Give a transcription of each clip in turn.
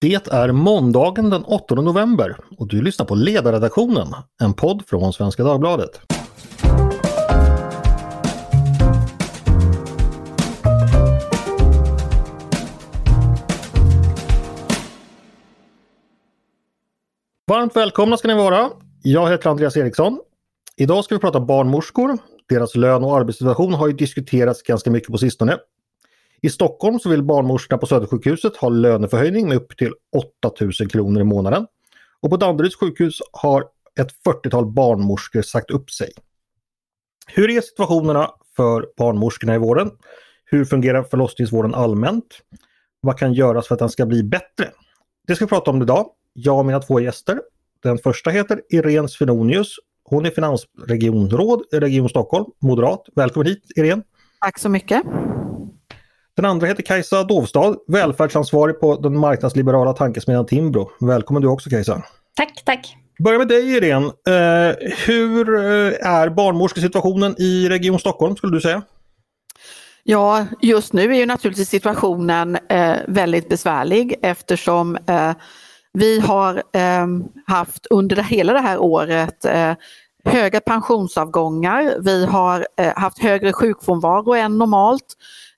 Det är måndagen den 8 november och du lyssnar på Ledarredaktionen, en podd från Svenska Dagbladet. Varmt välkomna ska ni vara. Jag heter Andreas Eriksson. Idag ska vi prata barnmorskor. Deras lön och arbetssituation har ju diskuterats ganska mycket på sistone. I Stockholm så vill barnmorskorna på Södersjukhuset ha löneförhöjning med upp till 8000 kronor i månaden. Och på Danderyds sjukhus har ett 40-tal barnmorskor sagt upp sig. Hur är situationerna för barnmorskorna i vården? Hur fungerar förlossningsvården allmänt? Vad kan göras för att den ska bli bättre? Det ska vi prata om idag. Jag och mina två gäster. Den första heter Irene Svenonius. Hon är finansregionråd i Region Stockholm, moderat. Välkommen hit Irene! Tack så mycket! Den andra heter Kajsa Dovstad, välfärdsansvarig på den marknadsliberala tankesmedjan Timbro. Välkommen du också Kajsa! Tack, tack! Börja med dig Irene. Eh, hur eh, är barnmorskesituationen i Region Stockholm skulle du säga? Ja, just nu är ju naturligtvis situationen eh, väldigt besvärlig eftersom eh, vi har eh, haft under hela det här året eh, höga pensionsavgångar. Vi har haft högre sjukfrånvaro än normalt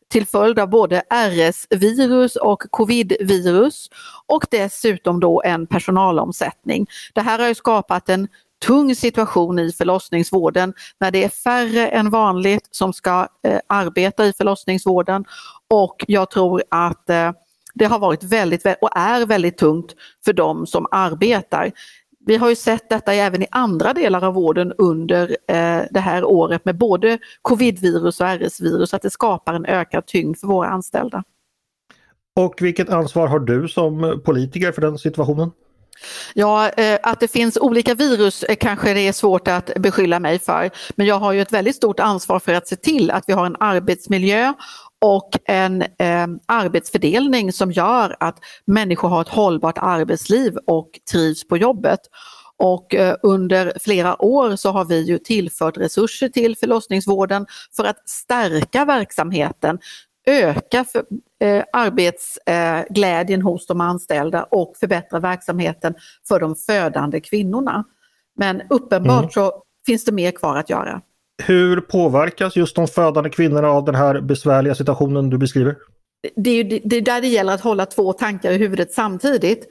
till följd av både RS-virus och covid-virus och dessutom då en personalomsättning. Det här har ju skapat en tung situation i förlossningsvården när det är färre än vanligt som ska eh, arbeta i förlossningsvården och jag tror att eh, det har varit väldigt och är väldigt tungt för de som arbetar. Vi har ju sett detta även i andra delar av vården under eh, det här året med både covid-virus och RS-virus, att det skapar en ökad tyngd för våra anställda. Och vilket ansvar har du som politiker för den situationen? Ja, eh, att det finns olika virus eh, kanske det är svårt att beskylla mig för. Men jag har ju ett väldigt stort ansvar för att se till att vi har en arbetsmiljö och en eh, arbetsfördelning som gör att människor har ett hållbart arbetsliv och trivs på jobbet. Och eh, under flera år så har vi ju tillfört resurser till förlossningsvården för att stärka verksamheten, öka för, eh, arbetsglädjen hos de anställda och förbättra verksamheten för de födande kvinnorna. Men uppenbart mm. så finns det mer kvar att göra. Hur påverkas just de födande kvinnorna av den här besvärliga situationen du beskriver? Det är, det är där det gäller att hålla två tankar i huvudet samtidigt.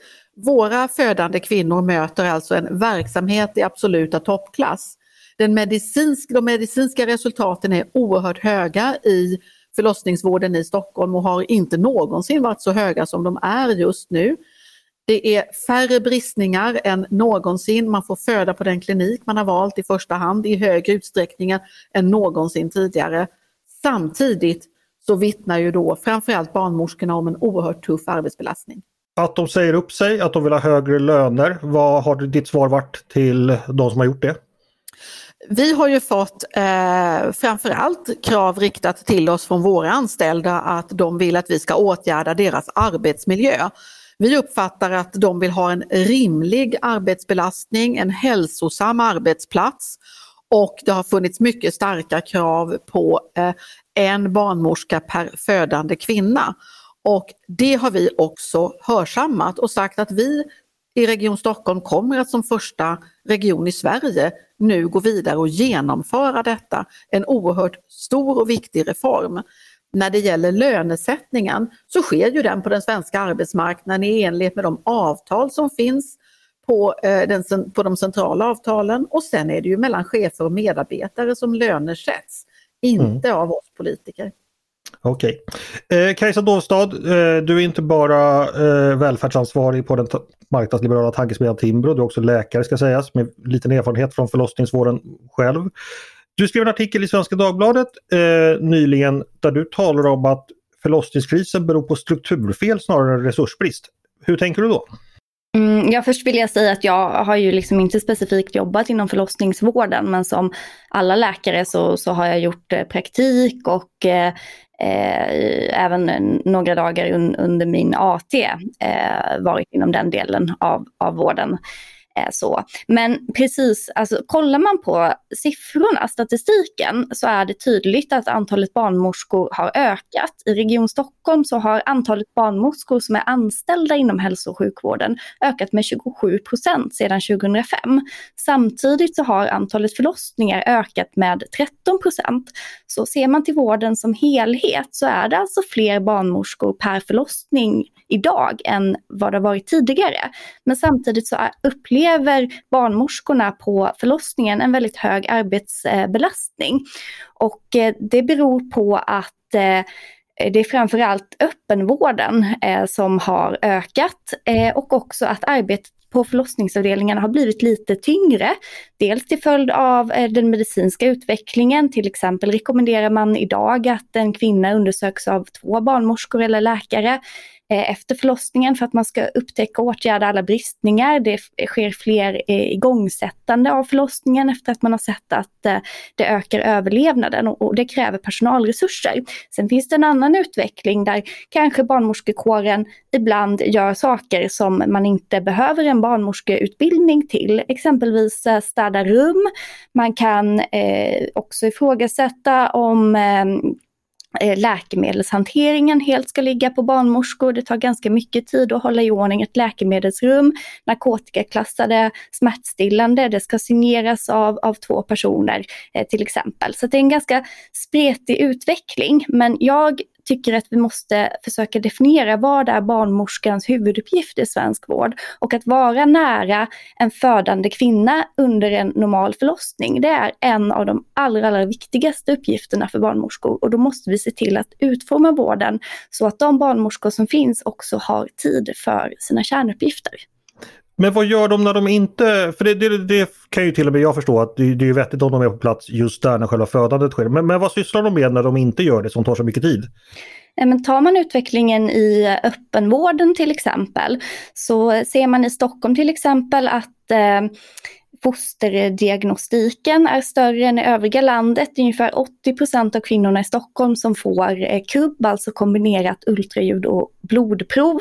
Våra födande kvinnor möter alltså en verksamhet i absoluta toppklass. Den medicinsk, de medicinska resultaten är oerhört höga i förlossningsvården i Stockholm och har inte någonsin varit så höga som de är just nu. Det är färre bristningar än någonsin. Man får föda på den klinik man har valt i första hand i högre utsträckning än någonsin tidigare. Samtidigt så vittnar ju då framförallt barnmorskorna om en oerhört tuff arbetsbelastning. Att de säger upp sig, att de vill ha högre löner. Vad har ditt svar varit till de som har gjort det? Vi har ju fått eh, framförallt krav riktat till oss från våra anställda att de vill att vi ska åtgärda deras arbetsmiljö. Vi uppfattar att de vill ha en rimlig arbetsbelastning, en hälsosam arbetsplats och det har funnits mycket starka krav på eh, en barnmorska per födande kvinna. Och det har vi också hörsammat och sagt att vi i Region Stockholm kommer att som första region i Sverige nu gå vidare och genomföra detta. En oerhört stor och viktig reform när det gäller lönesättningen så sker ju den på den svenska arbetsmarknaden i enlighet med de avtal som finns på, eh, den, på de centrala avtalen och sen är det ju mellan chefer och medarbetare som löner sätts, inte mm. av oss politiker. Okej. Okay. Eh, Kajsa Dovstad, eh, du är inte bara eh, välfärdsansvarig på den marknadsliberala tankesmedjan Timbro, du är också läkare ska sägas med liten erfarenhet från förlossningsvården själv. Du skrev en artikel i Svenska Dagbladet eh, nyligen där du talar om att förlossningskrisen beror på strukturfel snarare än resursbrist. Hur tänker du då? Mm, ja, först vill jag säga att jag har ju liksom inte specifikt jobbat inom förlossningsvården men som alla läkare så, så har jag gjort eh, praktik och eh, eh, även några dagar un, under min AT eh, varit inom den delen av, av vården. Eh, så. Men precis, alltså, kollar man på siffrorna, statistiken, så är det tydligt att antalet barnmorskor har ökat. I Region Stockholm så har antalet barnmorskor som är anställda inom hälso och sjukvården ökat med 27 procent sedan 2005. Samtidigt så har antalet förlossningar ökat med 13 procent. Så ser man till vården som helhet så är det alltså fler barnmorskor per förlossning idag än vad det har varit tidigare. Men samtidigt så upplever barnmorskorna på förlossningen en väldigt hög arbetsbelastning. Och eh, det beror på att eh, det är framförallt öppenvården eh, som har ökat eh, och också att arbetet på förlossningsavdelningarna har blivit lite tyngre. Dels till följd av den medicinska utvecklingen, till exempel rekommenderar man idag att en kvinna undersöks av två barnmorskor eller läkare. Eh, efter förlossningen för att man ska upptäcka och åtgärda alla bristningar. Det sker fler eh, igångsättande av förlossningen efter att man har sett att eh, det ökar överlevnaden och det kräver personalresurser. Sen finns det en annan utveckling där kanske barnmorskekåren ibland gör saker som man inte behöver en barnmorskeutbildning till, exempelvis städa rum. Man kan också ifrågasätta om Eh, läkemedelshanteringen helt ska ligga på barnmorskor. Det tar ganska mycket tid att hålla i ordning ett läkemedelsrum. Narkotikaklassade smärtstillande, det ska signeras av, av två personer eh, till exempel. Så det är en ganska spretig utveckling. Men jag tycker att vi måste försöka definiera vad är barnmorskans huvuduppgift i svensk vård och att vara nära en födande kvinna under en normal förlossning. Det är en av de allra, allra viktigaste uppgifterna för barnmorskor och då måste vi se till att utforma vården så att de barnmorskor som finns också har tid för sina kärnuppgifter. Men vad gör de när de inte, för det, det, det kan ju till och med jag förstå att det, det är vettigt om de är på plats just där när själva födandet sker. Men, men vad sysslar de med när de inte gör det som tar så mycket tid? Eh, men tar man utvecklingen i öppenvården till exempel så ser man i Stockholm till exempel att eh, fosterdiagnostiken är större än i övriga landet. Ungefär 80 procent av kvinnorna i Stockholm som får eh, KUB, alltså kombinerat ultraljud och blodprov.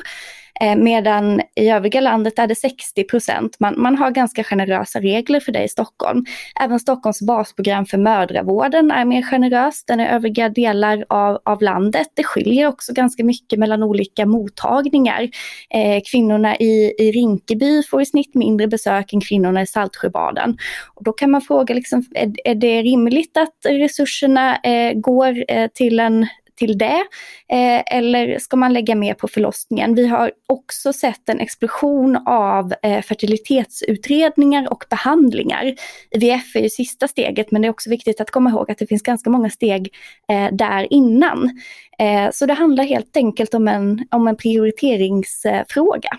Eh, medan i övriga landet är det 60 procent. Man, man har ganska generösa regler för det i Stockholm. Även Stockholms basprogram för mödravården är mer generöst än i övriga delar av, av landet. Det skiljer också ganska mycket mellan olika mottagningar. Eh, kvinnorna i, i Rinkeby får i snitt mindre besök än kvinnorna i Saltsjöbaden. Och då kan man fråga, liksom, är, är det rimligt att resurserna eh, går eh, till en till det? Eh, eller ska man lägga mer på förlossningen? Vi har också sett en explosion av eh, fertilitetsutredningar och behandlingar. IVF är ju sista steget men det är också viktigt att komma ihåg att det finns ganska många steg eh, där innan. Eh, så det handlar helt enkelt om en, om en prioriteringsfråga.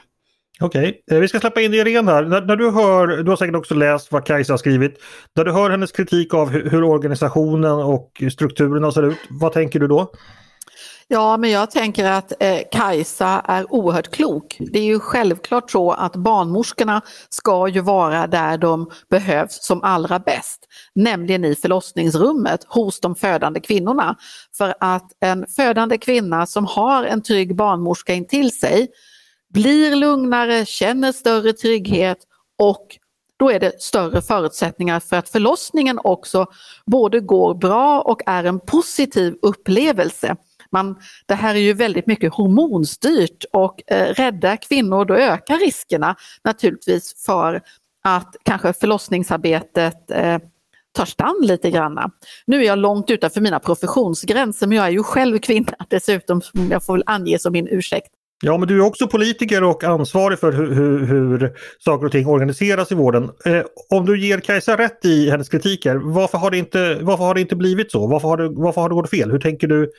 Okej, okay. Vi ska släppa in Irene här. När, när, du hör, du har säkert också läst vad Kajsa har skrivit. När du hör hennes kritik av hur, hur organisationen och strukturerna ser ut, vad tänker du då? Ja, men jag tänker att eh, Kajsa är oerhört klok. Det är ju självklart så att barnmorskorna ska ju vara där de behövs som allra bäst, nämligen i förlossningsrummet hos de födande kvinnorna. För att en födande kvinna som har en trygg barnmorska intill sig blir lugnare, känner större trygghet och då är det större förutsättningar för att förlossningen också både går bra och är en positiv upplevelse. Man, det här är ju väldigt mycket hormonstyrt och eh, rädda kvinnor, då ökar riskerna naturligtvis för att kanske förlossningsarbetet eh, tar stann lite granna. Nu är jag långt utanför mina professionsgränser men jag är ju själv kvinna dessutom, jag får väl ange som min ursäkt. Ja, men du är också politiker och ansvarig för hur, hur, hur saker och ting organiseras i vården. Eh, om du ger Kajsa rätt i hennes kritik varför har det inte, varför har det inte blivit så? Varför har, det, varför har det gått fel? Hur tänker du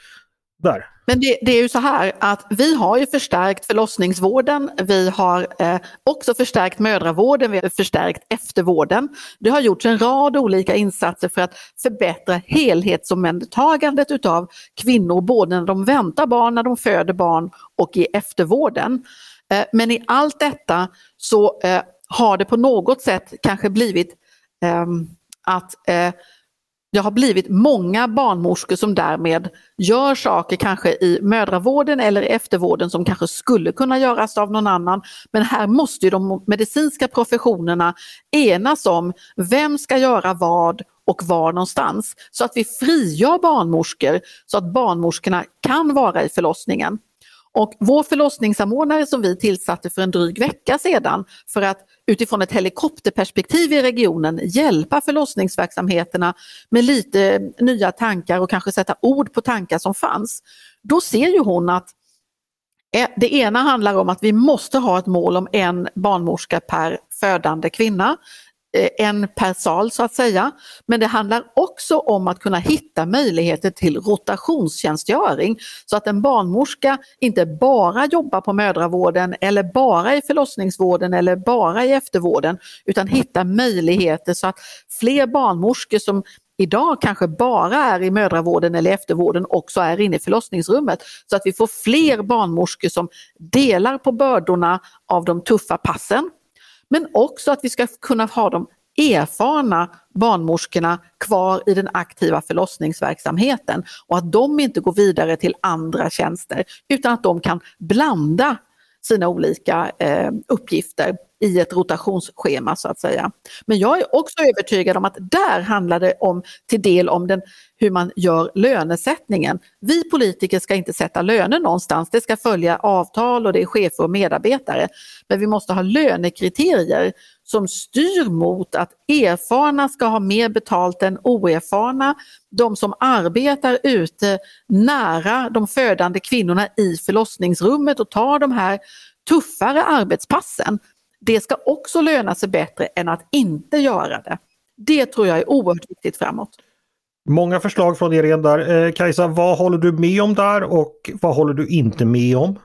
där? Men det, det, är ju så här att vi har ju förstärkt förlossningsvården, vi har eh, också förstärkt mödravården, vi har förstärkt eftervården. Det har gjorts en rad olika insatser för att förbättra helhetsomhändertagandet utav kvinnor, både när de väntar barn, när de föder barn och i eftervården. Eh, men i allt detta så eh, har det på något sätt kanske blivit ehm, att eh, jag det har blivit många barnmorskor som därmed gör saker kanske i mödravården eller eftervården som kanske skulle kunna göras av någon annan. Men här måste ju de medicinska professionerna enas om vem ska göra vad och var någonstans. Så att vi frigör barnmorskor så att barnmorskorna kan vara i förlossningen. Och vår förlossningssamordnare som vi tillsatte för en dryg vecka sedan för att utifrån ett helikopterperspektiv i regionen hjälpa förlossningsverksamheterna med lite nya tankar och kanske sätta ord på tankar som fanns. Då ser ju hon att eh, det ena handlar om att vi måste ha ett mål om en barnmorska per födande kvinna. Eh, en per sal så att säga. Men det handlar också om att kunna hitta möjligheter till rotationstjänstgöring så att en barnmorska inte bara jobbar på mödravården eller bara i förlossningsvården eller bara i eftervården utan hitta möjligheter så att fler barnmorskor som idag kanske bara är i mödravården eller eftervården också är inne i förlossningsrummet. Så att vi får fler barnmorskor som delar på bördorna av de tuffa passen men också att vi ska kunna ha de erfarna barnmorskorna kvar i den aktiva förlossningsverksamheten och att de inte går vidare till andra tjänster utan att de kan blanda sina olika eh, uppgifter i ett rotationsschema så att säga. Men jag är också övertygad om att där handlar det om till del om den, hur man gör lönesättningen. Vi politiker ska inte sätta löner någonstans, det ska följa avtal och det är chefer och medarbetare. Men vi måste ha lönekriterier som styr mot att erfarna ska ha mer betalt än oerfarna. De som arbetar ute nära de födande kvinnorna i förlossningsrummet och tar de här tuffare arbetspassen det ska också löna sig bättre än att inte göra det. Det tror jag är oerhört viktigt framåt. Många förslag från er där. Eh, Kajsa, vad håller du med om där och vad håller du inte med om?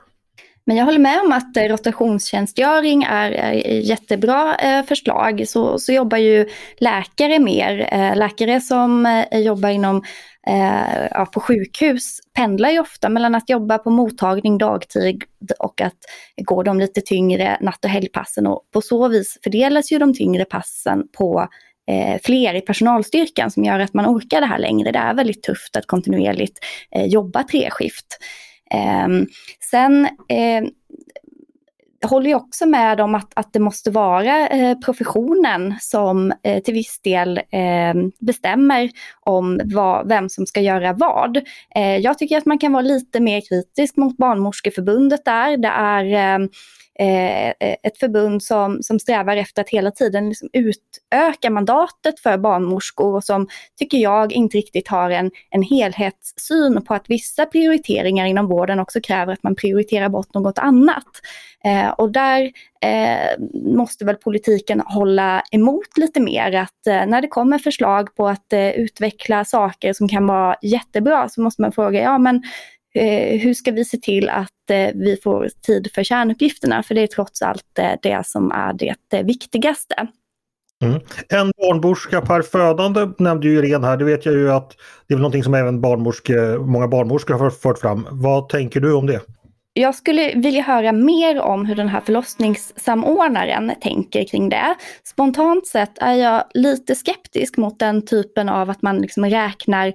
Men jag håller med om att eh, rotationstjänstgöring är, ett jättebra eh, förslag. Så, så jobbar ju läkare mer. Eh, läkare som jobbar inom eh, ja, på sjukhus pendlar ju ofta mellan att jobba på mottagning dagtid och att gå de lite tyngre natt och helgpassen. Och på så vis fördelas ju de tyngre passen på eh, fler i personalstyrkan som gör att man orkar det här längre. Det är väldigt tufft att kontinuerligt eh, jobba treskift. Ehm, eh, sen jag håller också med om att, att det måste vara eh, professionen som eh, till viss del eh, bestämmer om vad, vem som ska göra vad. Eh, jag tycker att man kan vara lite mer kritisk mot Barnmorskeförbundet där. Det är eh, Eh, eh, ett förbund som, som strävar efter att hela tiden liksom utöka mandatet för barnmorskor och som, tycker jag, inte riktigt har en, en helhetssyn på att vissa prioriteringar inom vården också kräver att man prioriterar bort något annat. Eh, och där eh, måste väl politiken hålla emot lite mer. Att eh, när det kommer förslag på att eh, utveckla saker som kan vara jättebra så måste man fråga, ja men eh, hur ska vi se till att vi får tid för kärnuppgifterna? För det är trots allt det som är det viktigaste. Mm. En barnmorska per födande nämnde ju Irene här. Det vet jag ju att det är någonting som även barnmorske, många barnmorskor har fört fram. Vad tänker du om det? Jag skulle vilja höra mer om hur den här förlossningssamordnaren tänker kring det. Spontant sett är jag lite skeptisk mot den typen av att man liksom räknar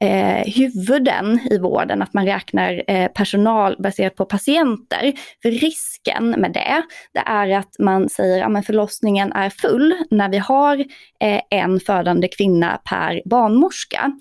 eh, huvuden i vården, att man räknar eh, personal baserat på patienter. För risken med det, det är att man säger att förlossningen är full när vi har eh, en födande kvinna per barnmorska.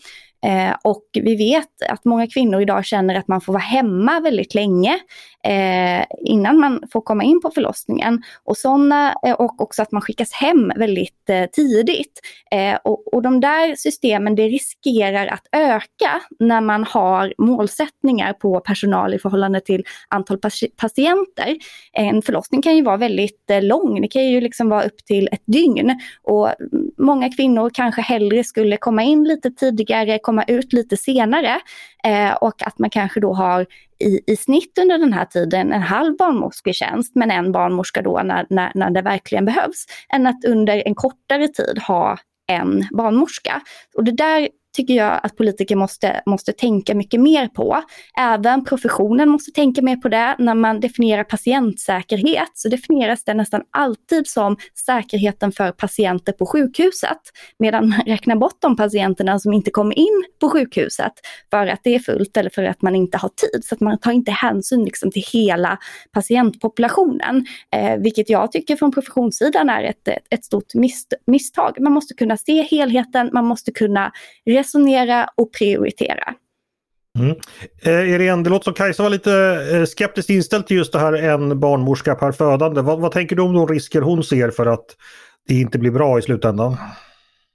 Eh, och vi vet att många kvinnor idag känner att man får vara hemma väldigt länge eh, innan man får komma in på förlossningen. Och, såna, eh, och också att man skickas hem väldigt eh, tidigt. Eh, och, och de där systemen det riskerar att öka när man har målsättningar på personal i förhållande till antal patienter. En förlossning kan ju vara väldigt eh, lång, det kan ju liksom vara upp till ett dygn. Och många kvinnor kanske hellre skulle komma in lite tidigare, komma ut lite senare. Eh, och att man kanske då har i, i snitt under den här tiden en halv barnmorsketjänst men en barnmorska då när, när, när det verkligen behövs. Än att under en kortare tid ha en barnmorska. Och det där tycker jag att politiker måste, måste tänka mycket mer på. Även professionen måste tänka mer på det. När man definierar patientsäkerhet så definieras det nästan alltid som säkerheten för patienter på sjukhuset. Medan man räknar bort de patienterna som inte kommer in på sjukhuset för att det är fullt eller för att man inte har tid. Så att man tar inte hänsyn liksom till hela patientpopulationen. Eh, vilket jag tycker från professionssidan är ett, ett stort misstag. Man måste kunna se helheten, man måste kunna resonera och prioritera. Mm. Eh, Irene, det låter som Kajsa var lite eh, skeptiskt inställd till just det här en barnmorska per födande. Vad, vad tänker du om de risker hon ser för att det inte blir bra i slutändan?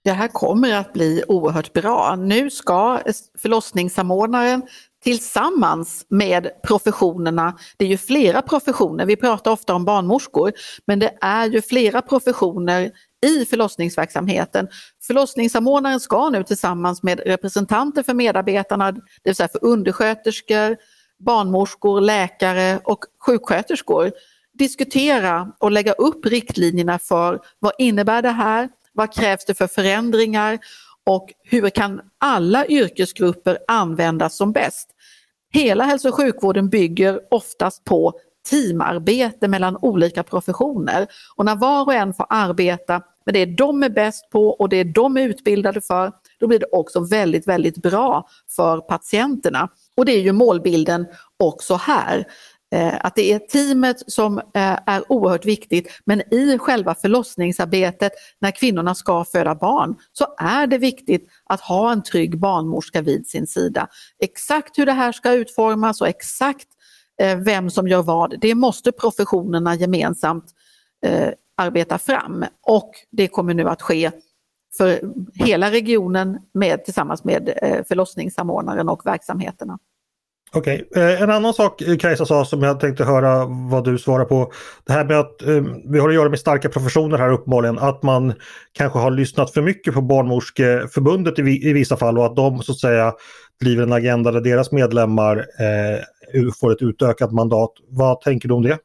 Det här kommer att bli oerhört bra. Nu ska förlossningssamordnaren tillsammans med professionerna, det är ju flera professioner, vi pratar ofta om barnmorskor, men det är ju flera professioner i förlossningsverksamheten. Förlossningssamordnaren ska nu tillsammans med representanter för medarbetarna, det vill säga för undersköterskor, barnmorskor, läkare och sjuksköterskor, diskutera och lägga upp riktlinjerna för vad innebär det här, vad krävs det för förändringar och hur kan alla yrkesgrupper användas som bäst? Hela hälso och sjukvården bygger oftast på teamarbete mellan olika professioner och när var och en får arbeta men det de är bäst på och det de är utbildade för, då blir det också väldigt, väldigt bra för patienterna. Och det är ju målbilden också här. Eh, att det är teamet som eh, är oerhört viktigt men i själva förlossningsarbetet när kvinnorna ska föda barn så är det viktigt att ha en trygg barnmorska vid sin sida. Exakt hur det här ska utformas och exakt eh, vem som gör vad, det måste professionerna gemensamt Eh, arbeta fram och det kommer nu att ske för hela regionen med, tillsammans med eh, förlossningssamordnaren och verksamheterna. Okej, okay. En annan sak Kajsa sa som jag tänkte höra vad du svarar på. Det här med att vi har att göra med starka professioner här uppenbarligen. Att man kanske har lyssnat för mycket på Barnmorskeförbundet i, i vissa fall och att de så att säga driver en agenda där deras medlemmar eh, får ett utökat mandat. Vad tänker du om det?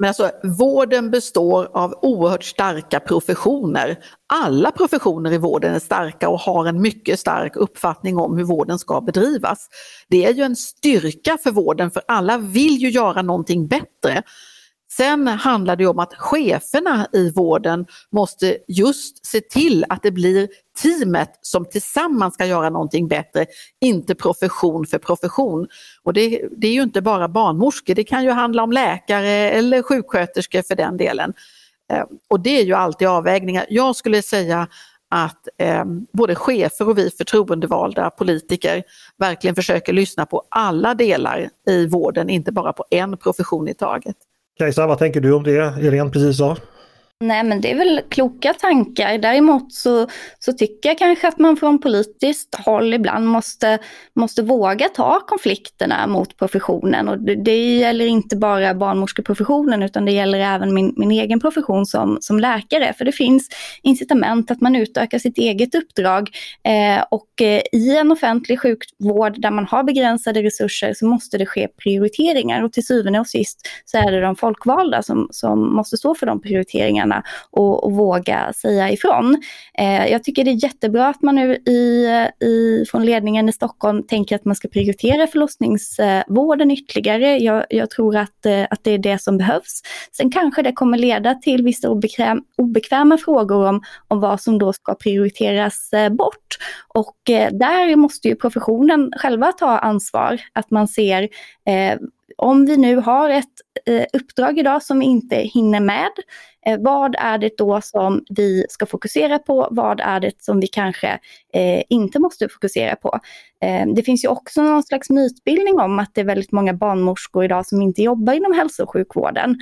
Men alltså, vården består av oerhört starka professioner. Alla professioner i vården är starka och har en mycket stark uppfattning om hur vården ska bedrivas. Det är ju en styrka för vården för alla vill ju göra någonting bättre. Sen handlar det om att cheferna i vården måste just se till att det blir teamet som tillsammans ska göra någonting bättre, inte profession för profession. Och det, det är ju inte bara barnmorskor, det kan ju handla om läkare eller sjuksköterskor för den delen. Eh, och det är ju alltid avvägningar. Jag skulle säga att eh, både chefer och vi förtroendevalda politiker verkligen försöker lyssna på alla delar i vården, inte bara på en profession i taget. Kajsa, vad tänker du om det Irene precis sa? Nej men det är väl kloka tankar. Däremot så, så tycker jag kanske att man från politiskt håll ibland måste, måste våga ta konflikterna mot professionen. Och det, det gäller inte bara barnmorskeprofessionen utan det gäller även min, min egen profession som, som läkare. För det finns incitament att man utökar sitt eget uppdrag. Eh, och eh, i en offentlig sjukvård där man har begränsade resurser så måste det ske prioriteringar. Och till syvende och sist så är det de folkvalda som, som måste stå för de prioriteringarna föräldrarna och, och våga säga ifrån. Eh, jag tycker det är jättebra att man nu i, i, från ledningen i Stockholm tänker att man ska prioritera förlossningsvården ytterligare. Jag, jag tror att, eh, att det är det som behövs. Sen kanske det kommer leda till vissa obekväm, obekväma frågor om, om vad som då ska prioriteras eh, bort. Och eh, där måste ju professionen själva ta ansvar, att man ser eh, om vi nu har ett eh, uppdrag idag som vi inte hinner med, eh, vad är det då som vi ska fokusera på? Vad är det som vi kanske eh, inte måste fokusera på? Eh, det finns ju också någon slags mytbildning om att det är väldigt många barnmorskor idag som inte jobbar inom hälso och sjukvården.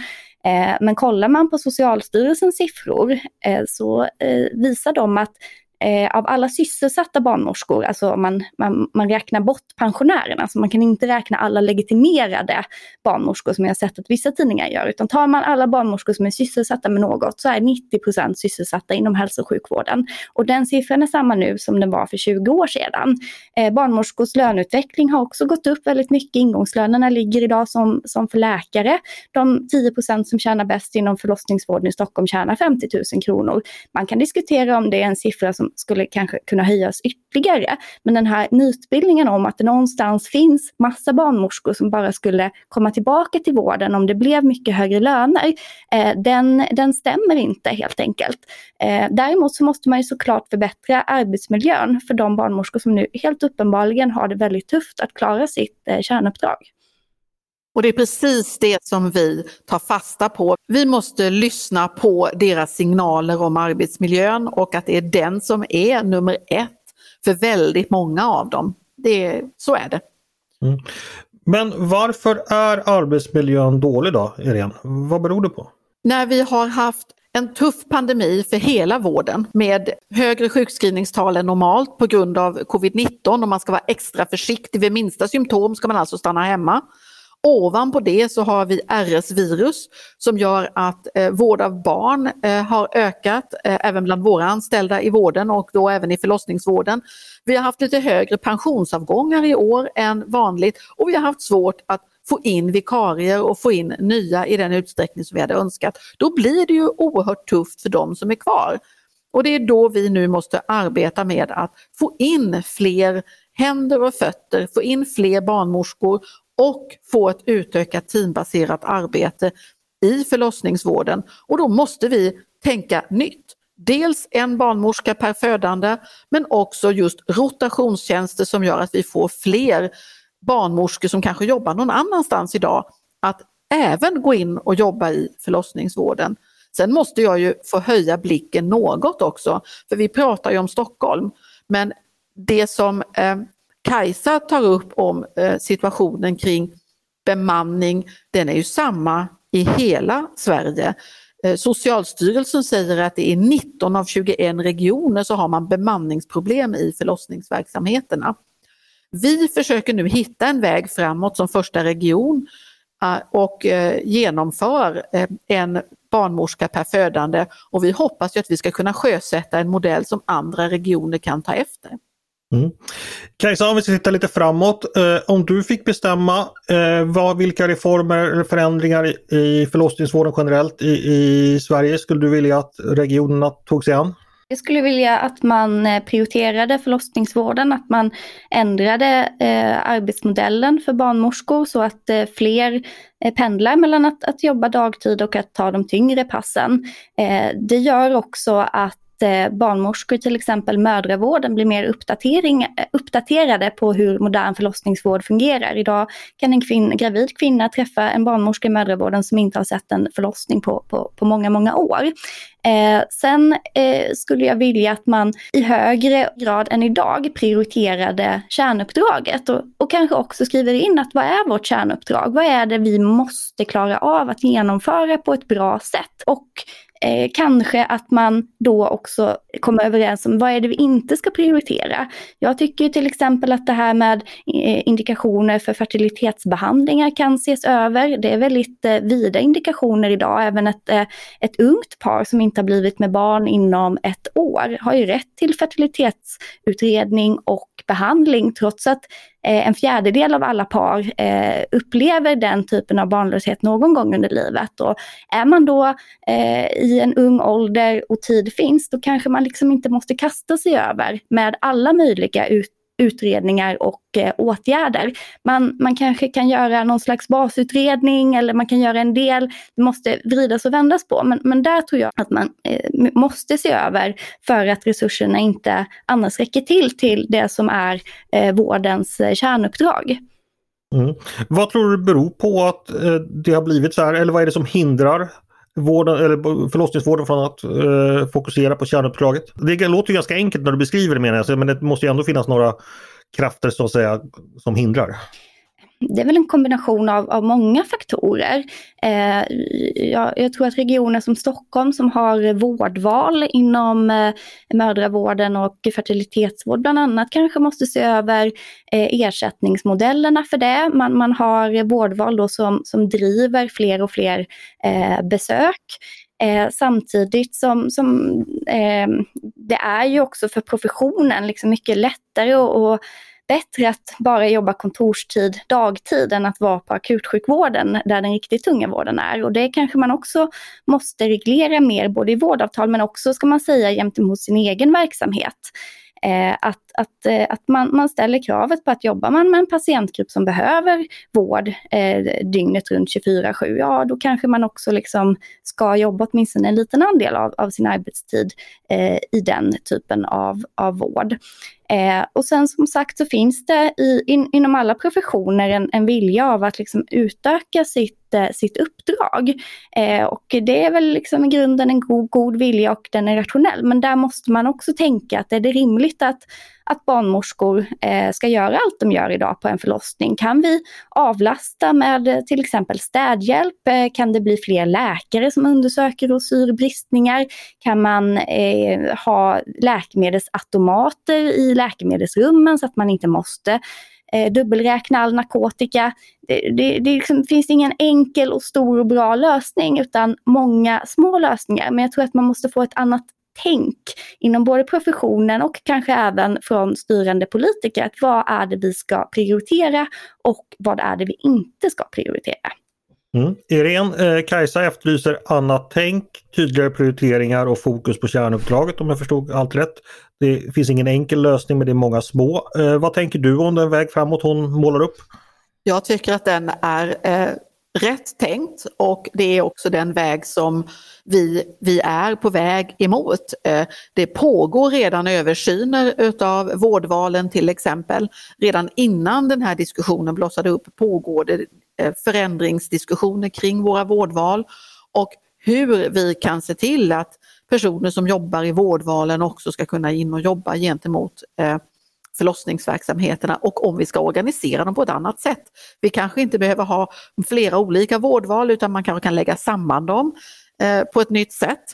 Eh, men kollar man på Socialstyrelsens siffror eh, så visar de att Eh, av alla sysselsatta barnmorskor, alltså man, man, man räknar bort pensionärerna, så man kan inte räkna alla legitimerade barnmorskor som jag har sett att vissa tidningar gör, utan tar man alla barnmorskor som är sysselsatta med något så är 90 procent sysselsatta inom hälso och sjukvården. Och den siffran är samma nu som den var för 20 år sedan. Eh, barnmorskors löneutveckling har också gått upp väldigt mycket. Ingångslönerna ligger idag som, som för läkare. De 10 procent som tjänar bäst inom förlossningsvården i Stockholm tjänar 50 000 kronor. Man kan diskutera om det är en siffra som som skulle kanske kunna höjas ytterligare. Men den här mytbildningen om att det någonstans finns massa barnmorskor som bara skulle komma tillbaka till vården om det blev mycket högre löner, eh, den, den stämmer inte helt enkelt. Eh, däremot så måste man ju såklart förbättra arbetsmiljön för de barnmorskor som nu helt uppenbarligen har det väldigt tufft att klara sitt eh, kärnuppdrag. Och det är precis det som vi tar fasta på. Vi måste lyssna på deras signaler om arbetsmiljön och att det är den som är nummer ett för väldigt många av dem. Det, så är det. Mm. Men varför är arbetsmiljön dålig då, Irene? Vad beror det på? När vi har haft en tuff pandemi för hela vården med högre sjukskrivningstal än normalt på grund av covid-19 och man ska vara extra försiktig. Vid minsta symptom ska man alltså stanna hemma. Ovanpå det så har vi RS-virus som gör att eh, vård av barn eh, har ökat eh, även bland våra anställda i vården och då även i förlossningsvården. Vi har haft lite högre pensionsavgångar i år än vanligt och vi har haft svårt att få in vikarier och få in nya i den utsträckning som vi hade önskat. Då blir det ju oerhört tufft för de som är kvar. Och det är då vi nu måste arbeta med att få in fler händer och fötter, få in fler barnmorskor och få ett utökat teambaserat arbete i förlossningsvården. Och då måste vi tänka nytt. Dels en barnmorska per födande men också just rotationstjänster som gör att vi får fler barnmorskor som kanske jobbar någon annanstans idag att även gå in och jobba i förlossningsvården. Sen måste jag ju få höja blicken något också, för vi pratar ju om Stockholm. Men det som eh, Kajsa tar upp om eh, situationen kring bemanning, den är ju samma i hela Sverige. Eh, Socialstyrelsen säger att det är 19 av 21 regioner så har man bemanningsproblem i förlossningsverksamheterna. Vi försöker nu hitta en väg framåt som första region eh, och genomför en barnmorska per födande och vi hoppas ju att vi ska kunna sjösätta en modell som andra regioner kan ta efter. Mm. Kajsa, om vi ska titta lite framåt. Eh, om du fick bestämma eh, vad, vilka reformer eller förändringar i, i förlossningsvården generellt i, i Sverige skulle du vilja att regionerna tog sig an? Jag skulle vilja att man eh, prioriterade förlossningsvården, att man ändrade eh, arbetsmodellen för barnmorskor så att eh, fler eh, pendlar mellan att, att jobba dagtid och att ta de tyngre passen. Eh, det gör också att Eh, barnmorskor, till exempel mödravården, blir mer uppdatering, eh, uppdaterade på hur modern förlossningsvård fungerar. Idag kan en kvinn, gravid kvinna träffa en barnmorska i mödravården som inte har sett en förlossning på, på, på många, många år. Eh, sen eh, skulle jag vilja att man i högre grad än idag prioriterade kärnuppdraget och, och kanske också skriver in att vad är vårt kärnuppdrag? Vad är det vi måste klara av att genomföra på ett bra sätt? Och Eh, kanske att man då också kommer överens om vad är det vi inte ska prioritera. Jag tycker till exempel att det här med eh, indikationer för fertilitetsbehandlingar kan ses över. Det är väldigt eh, vida indikationer idag. Även ett, eh, ett ungt par som inte har blivit med barn inom ett år har ju rätt till fertilitetsutredning och behandling trots att Eh, en fjärdedel av alla par eh, upplever den typen av barnlöshet någon gång under livet. Och är man då eh, i en ung ålder och tid finns, då kanske man liksom inte måste kasta sig över med alla möjliga ut utredningar och eh, åtgärder. Man, man kanske kan göra någon slags basutredning eller man kan göra en del, det måste vridas och vändas på. Men, men där tror jag att man eh, måste se över för att resurserna inte annars räcker till till det som är eh, vårdens eh, kärnuppdrag. Mm. Vad tror du beror på att eh, det har blivit så här eller vad är det som hindrar vården, eller förlossningsvården från att eh, fokusera på kärnuppdraget. Det låter ganska enkelt när du beskriver det menar jag, men det måste ju ändå finnas några krafter så att säga som hindrar det är väl en kombination av, av många faktorer. Eh, jag, jag, tror att regioner som Stockholm som har vårdval inom eh, mödravården och fertilitetsvård bland annat kanske måste se över eh, ersättningsmodellerna för det. Man, man har vårdval då som, som driver fler och fler eh, besök. Eh, samtidigt som, som eh, det är ju också för professionen liksom mycket lättare att bättre att bara jobba kontorstid dagtid än att vara på akutsjukvården där den riktigt tunga vården är. Och det kanske man också måste reglera mer både i vårdavtal men också ska man säga gentemot sin egen verksamhet. Eh, att att, eh, att man, man ställer kravet på att jobbar man med en patientgrupp som behöver vård eh, dygnet runt 24-7, ja då kanske man också liksom ska jobba åtminstone en liten andel av, av sin arbetstid eh, i den typen av, av vård. Eh, och sen som sagt så finns det i, in, inom alla professioner en, en vilja av att liksom utöka sitt, eh, sitt uppdrag. Eh, och det är väl liksom i grunden en god, god vilja och den är rationell. Men där måste man också tänka att är det rimligt att att barnmorskor eh, ska göra allt de gör idag på en förlossning. Kan vi avlasta med till exempel städhjälp? Eh, kan det bli fler läkare som undersöker och syr bristningar? Kan man eh, ha läkemedelsautomater i läkemedelsrummen så att man inte måste eh, dubbelräkna all narkotika. Det, det, det liksom, finns ingen enkel och stor och bra lösning utan många små lösningar. Men jag tror att man måste få ett annat tänk inom både professionen och kanske även från styrande politiker. Att vad är det vi ska prioritera och vad är det vi inte ska prioritera? Mm. Irene, eh, Kajsa efterlyser annat tänk, tydligare prioriteringar och fokus på kärnuppdraget om jag förstod allt rätt. Det finns ingen enkel lösning men det är många små. Eh, vad tänker du om den väg framåt hon målar upp? Jag tycker att den är eh, rätt tänkt och det är också den väg som vi, vi är på väg emot. Eh, det pågår redan översyner utav vårdvalen till exempel. Redan innan den här diskussionen blossade upp pågår det Eh, förändringsdiskussioner kring våra vårdval och hur vi kan se till att personer som jobbar i vårdvalen också ska kunna in och jobba gentemot eh, förlossningsverksamheterna och om vi ska organisera dem på ett annat sätt. Vi kanske inte behöver ha flera olika vårdval utan man kanske kan lägga samman dem eh, på ett nytt sätt.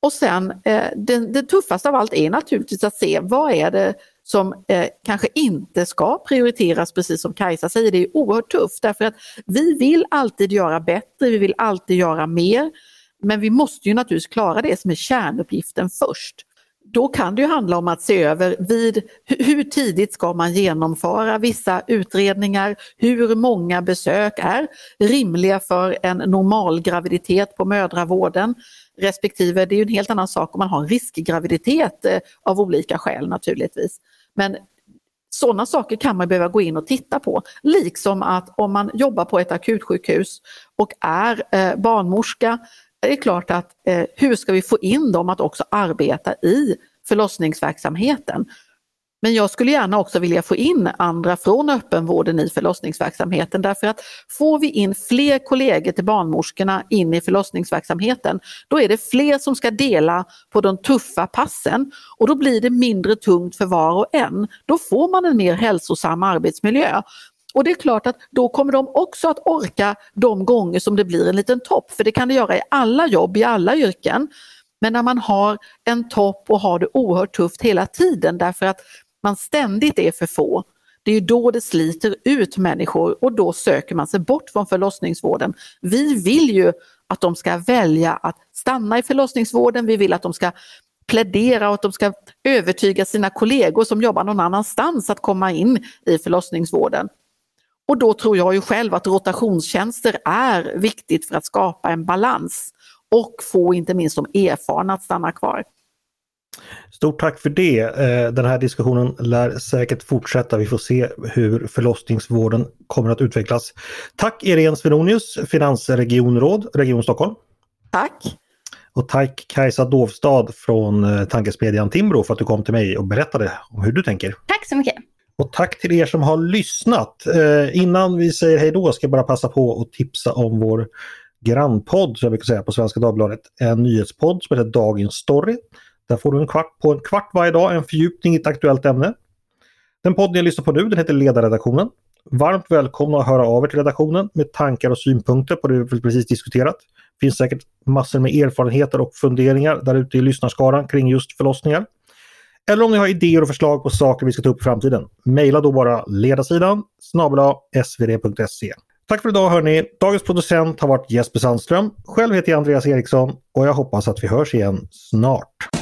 Och sen det, det, tuffaste av allt är naturligtvis att se vad är det som eh, kanske inte ska prioriteras precis som Kajsa säger. Det är oerhört tufft därför att vi vill alltid göra bättre, vi vill alltid göra mer. Men vi måste ju naturligtvis klara det som är kärnuppgiften först då kan det ju handla om att se över vid, hur tidigt ska man genomföra vissa utredningar, hur många besök är rimliga för en normal graviditet på mödravården respektive det är ju en helt annan sak om man har en riskgraviditet eh, av olika skäl naturligtvis. Men sådana saker kan man behöva gå in och titta på. Liksom att om man jobbar på ett akutsjukhus och är eh, barnmorska det är klart att eh, hur ska vi få in dem att också arbeta i förlossningsverksamheten? Men jag skulle gärna också vilja få in andra från öppenvården i förlossningsverksamheten därför att får vi in fler kollegor till barnmorskorna in i förlossningsverksamheten då är det fler som ska dela på de tuffa passen och då blir det mindre tungt för var och en. Då får man en mer hälsosam arbetsmiljö. Och det är klart att då kommer de också att orka de gånger som det blir en liten topp, för det kan det göra i alla jobb, i alla yrken. Men när man har en topp och har det oerhört tufft hela tiden därför att man ständigt är för få, det är då det sliter ut människor och då söker man sig bort från förlossningsvården. Vi vill ju att de ska välja att stanna i förlossningsvården, vi vill att de ska plädera och att de ska övertyga sina kollegor som jobbar någon annanstans att komma in i förlossningsvården. Och då tror jag ju själv att rotationstjänster är viktigt för att skapa en balans och få inte minst de erfarna att stanna kvar. Stort tack för det. Eh, den här diskussionen lär säkert fortsätta. Vi får se hur förlossningsvården kommer att utvecklas. Tack Irene Svenonius, finansregionråd, Region Stockholm. Tack. Och tack Kajsa Dovstad från eh, tankesmedjan Timbro för att du kom till mig och berättade om hur du tänker. Tack så mycket. Och tack till er som har lyssnat. Eh, innan vi säger hej då ska jag bara passa på att tipsa om vår grannpodd, som jag brukar säga på Svenska Dagbladet. En nyhetspodd som heter Dagens Story. Där får du en kvart på en kvart varje dag, en fördjupning i ett aktuellt ämne. Den podden jag lyssnar på nu den heter Ledarredaktionen. Varmt välkomna att höra av er till redaktionen med tankar och synpunkter på det vi precis diskuterat. Det finns säkert massor med erfarenheter och funderingar där ute i lyssnarskaran kring just förlossningar. Eller om ni har idéer och förslag på saker vi ska ta upp i framtiden. mejla då bara ledarsidan snabel svd.se. Tack för idag hörni! Dagens producent har varit Jesper Sandström. Själv heter jag Andreas Eriksson och jag hoppas att vi hörs igen snart.